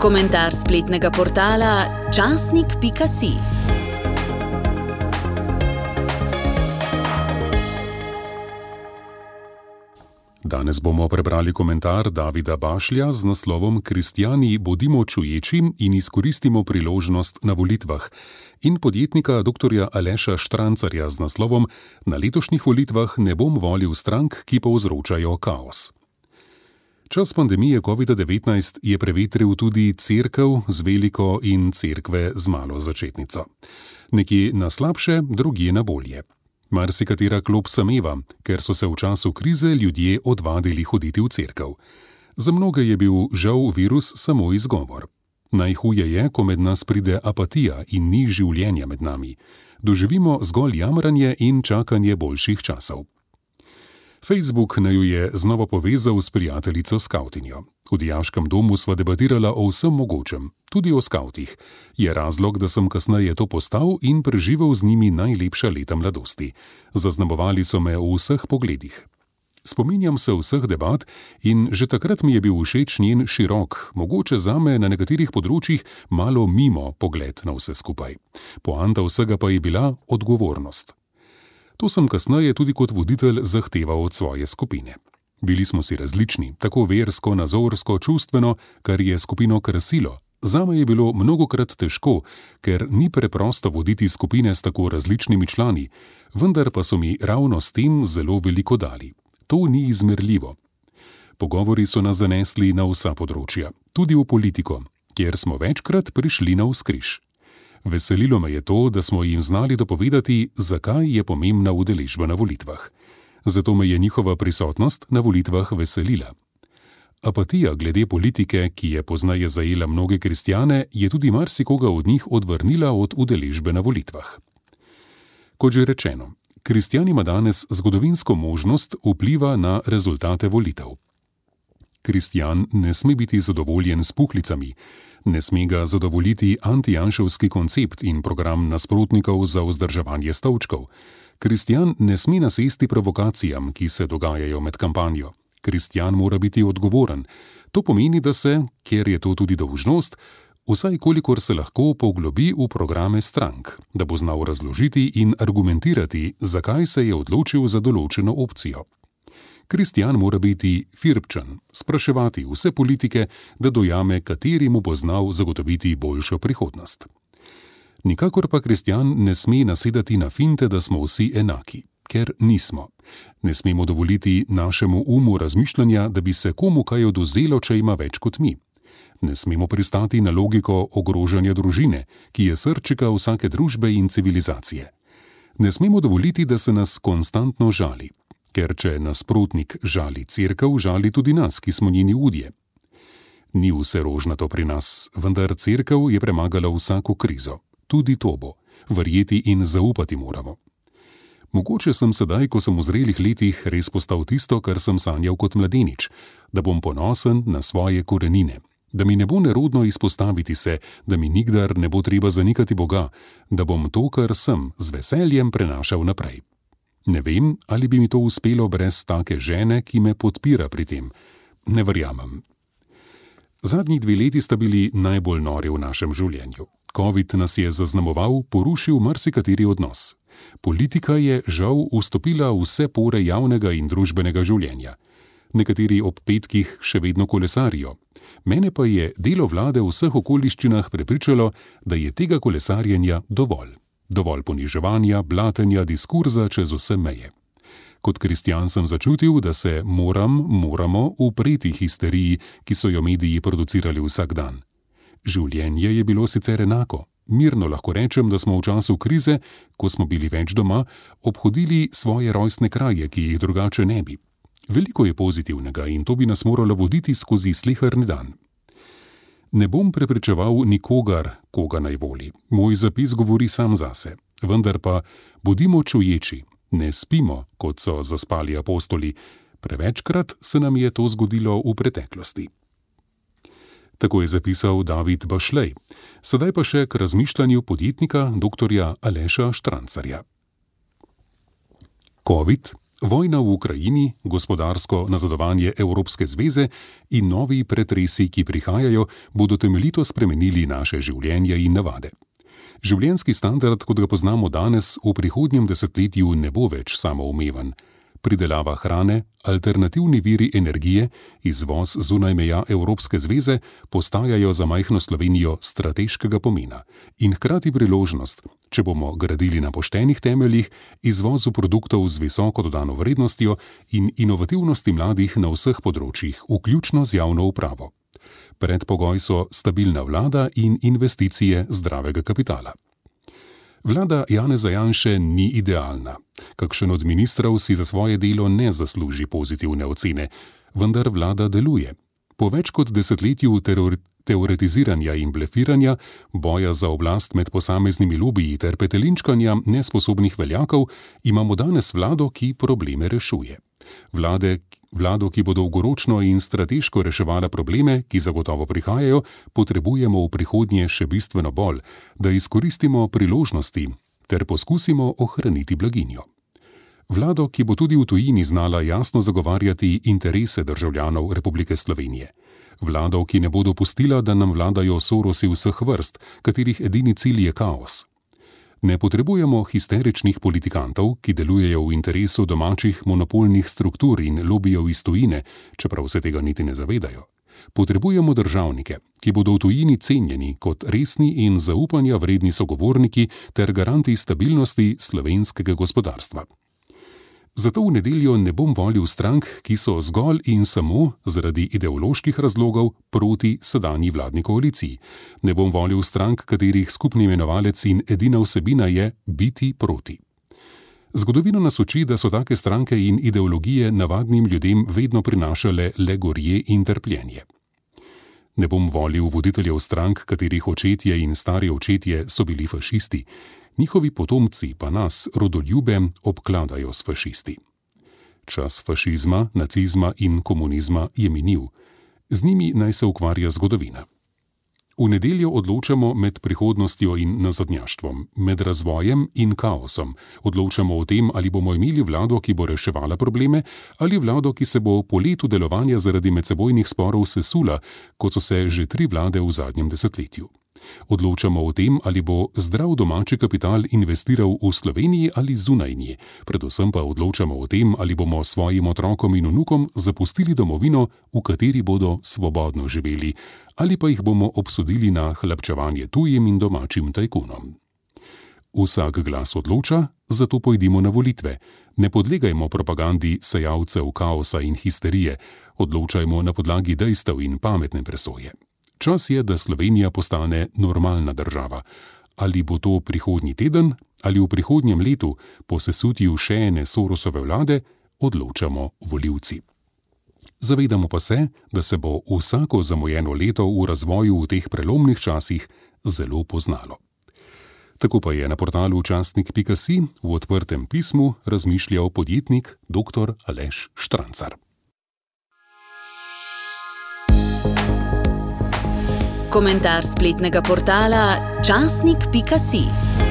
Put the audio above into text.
Komentar spletnega portala časnik.si. Danes bomo prebrali komentar Davida Bašlja z naslovom Kristijani bodimo čuječi in izkoristimo priložnost na volitvah in podjetnika dr. Aleša Štrancarja z naslovom Na letošnjih volitvah ne bom volil strank, ki povzročajo kaos. Čas pandemije COVID-19 je prevetril tudi crkv z veliko in cerkve z malo začetnico. Nekje na slabše, drugje na bolje. Marsikatera klop sameva, ker so se v času krize ljudje odvadili hoditi v cerkev. Za mnoge je bil žal virus samo izgovor. Najhuje je, ko med nas pride apatija in ni življenja med nami. Doživimo zgolj jamranje in čakanje boljših časov. Facebook naju je znova povezal s prijateljico skautinjo. V dijaškem domu sva debatirala o vsem mogočem, tudi o skautih. Je razlog, da sem kasneje to postal in preživel z njimi najlepša leta mladosti. Zaznamovali so me v vseh pogledih. Spominjam se vseh debat in že takrat mi je bil všeč njen širok, mogoče zame na nekaterih področjih malo mimo pogled na vse skupaj. Poanta vsega pa je bila odgovornost. To sem kasneje tudi kot voditelj zahteval od svoje skupine. Bili smo si različni, tako versko, nazorsko, čustveno, kar je skupino krasilo. Zame je bilo mnogokrat težko, ker ni preprosto voditi skupine s tako različnimi člani, vendar pa so mi ravno s tem zelo veliko dali. To ni izmerljivo. Pogovori so nas zanesli na vsa področja, tudi v politiko, kjer smo večkrat prišli na vzkriž. Veselilo me je to, da smo jim znali dopovedati, zakaj je pomembna udeležba na volitvah. Zato me je njihova prisotnost na volitvah veselila. Apatija glede politike, ki je poznaje zajela mnoge kristjane, je tudi marsikoga od njih odvrnila od udeležbe na volitvah. Kot že rečeno, kristjan ima danes zgodovinsko možnost vpliva na rezultate volitev. Kristjan ne sme biti zadovoljen s puhlicami, ne sme ga zadovoljiti antijanševski koncept in program nasprotnikov za vzdrževanje stavčkov. Kristjan ne sme nasesti provokacijam, ki se dogajajo med kampanjo. Kristjan mora biti odgovoren. To pomeni, da se, ker je to tudi dolžnost, vsaj kolikor se lahko poglobi v programe strank, da bo znal razložiti in argumentirati, zakaj se je odločil za določeno opcijo. Kristjan mora biti firpčen, spraševati vse politike, da dojame, kateri mu bo znal zagotoviti boljšo prihodnost. Nikakor pa kristjan ne sme nasedati na finte, da smo vsi enaki, ker nismo. Ne smemo dovoliti našemu umu razmišljanja, da bi se komu kaj oduzelo, če ima več kot mi. Ne smemo pristati na logiko ogrožanja družine, ki je srčika vsake družbe in civilizacije. Ne smemo dovoliti, da se nas konstantno žali, ker če nasprotnik žali crkv, žali tudi nas, ki smo njeni udje. Ni vse rožnato pri nas, vendar crkv je premagala vsako krizo, tudi to bo, verjeti in zaupati moramo. Mogoče sem sedaj, ko sem v zrelih letih, res postal tisto, kar sem sanjal kot mladenič, da bom ponosen na svoje korenine, da mi ne bo nerodno izpostaviti se, da mi nikdar ne bo treba zanikati Boga, da bom to, kar sem, z veseljem prenašal naprej. Ne vem, ali bi mi to uspelo brez take žene, ki me podpira pri tem. Ne verjamem. Zadnji dve leti sta bili najbolj nori v našem življenju. COVID nas je zaznamoval, porušil marsikateri odnos. Politika je žal vstopila v vse pore javnega in družbenega življenja. Nekateri ob petkih še vedno kolesarijo. Mene pa je delo vlade v vseh okoliščinah prepričalo, da je tega kolesarjenja dovolj dovolj poniževanja, blatenja, diskurza čez vse meje. Kot kristjan sem začutil, da se moram, moramo upreti histeriji, ki so jo mediji producirali vsak dan. Življenje je bilo sicer enako. Mirno lahko rečem, da smo v času krize, ko smo bili več doma, obhodili svoje rojstne kraje, ki jih drugače ne bi. Veliko je pozitivnega in to bi nas moralo voditi skozi sliharni dan. Ne bom prepričeval nikogar, koga naj voli. Moj zapis govori sam zase. Vendar pa bodimo čuječi, ne spimo, kot so zaspali apostoli. Prevečkrat se nam je to zgodilo v preteklosti. Tako je zapisal David Bašlej. Sedaj pa še k razmišljanju podjetnika dr. Aleša Štrancarja. COVID Vojna v Ukrajini, gospodarsko nazadovanje Evropske zveze in novi pretresi, ki prihajajo, bodo temeljito spremenili naše življenje in navade. Življenjski standard, kot ga poznamo danes, v prihodnjem desetletju ne bo več samoumeven pridelava hrane, alternativni viri energije, izvoz zunaj meja Evropske zveze postajajo za majhno Slovenijo strateškega pomena in hkrati priložnost, če bomo gradili na poštenih temeljih, izvozu produktov z visoko dodano vrednostjo in inovativnosti mladih na vseh področjih, vključno z javno upravo. Predpogoj so stabilna vlada in investicije zdravega kapitala. Vlada Janeza Janše ni idealna. Kakšen od ministrov si za svoje delo ne zasluži pozitivne ocene, vendar vlada deluje. Po več kot desetletju teoretiziranja in blefiranja, boja za oblast med posameznimi lobiji ter petelinčkanja nesposobnih veljakov, imamo danes vlado, ki probleme rešuje. Vlade, vlado, ki bo dolgoročno in strateško reševala probleme, ki zagotovo prihajajo, potrebujemo v prihodnje še bistveno bolj, da izkoristimo priložnosti ter poskusimo ohraniti blaginjo. Vlado, ki bo tudi v tujini znala jasno zagovarjati interese državljanov Republike Slovenije. Vlado, ki ne bo dopustila, da nam vladajo sorosi vseh vrst, katerih edini cilj je kaos. Ne potrebujemo histeričnih politikantov, ki delujejo v interesu domačih monopolnih struktur in lobijev iz tujine, čeprav se tega niti ne zavedajo. Potrebujemo državnike, ki bodo v tujini cenjeni kot resni in zaupanja vredni sogovorniki ter garanti stabilnosti slovenskega gospodarstva. Zato v nedeljo ne bom volil strank, ki so zgolj in samo zaradi ideoloških razlogov proti sedanji vladni koaliciji. Ne bom volil strank, katerih skupni imenovalec in edina vsebina je biti proti. Zgodovina nas uči, da so take stranke in ideologije navadnim ljudem vedno prinašale le gorje in trpljenje. Ne bom volil voditeljev strank, katerih očetje in stari očetje so bili fašisti, njihovi potomci pa nas, rodoljube, obkladajo s fašisti. Čas fašizma, nacizma in komunizma je minil, z njimi naj se ukvarja zgodovina. V nedeljo odločamo med prihodnostjo in nazadnjaštvom, med razvojem in kaosom. Odločamo o tem, ali bomo imeli vlado, ki bo reševala probleme, ali vlado, ki se bo po letu delovanja zaradi medsebojnih sporov sesula, kot so se že tri vlade v zadnjem desetletju. Odločamo o tem, ali bo zdrav domači kapital investiral v Sloveniji ali zunaj nje, predvsem pa odločamo o tem, ali bomo svojim otrokom in vnukom zapustili domovino, v kateri bodo svobodno živeli, ali pa jih bomo obsodili na hlapčevanje tujim in domačim tajkunom. Vsak glas odloča, zato pojdimo na volitve. Ne podlegajmo propagandi sejalcev kaosa in histerije, odločajmo na podlagi dejstev in pametne presoje. Čas je, da Slovenija postane normalna država. Ali bo to prihodnji teden ali v prihodnjem letu, po sesutju še ene Sorosove vlade, odločamo voljivci. Zavedamo pa se, da se bo vsako zamujeno leto v razvoju v teh prelomnih časih zelo poznalo. Tako pa je na portalu častnik.si v odprtem pismu razmišljal podjetnik dr. Aleš Štrancar. Komentar spletnega portala časnik.si.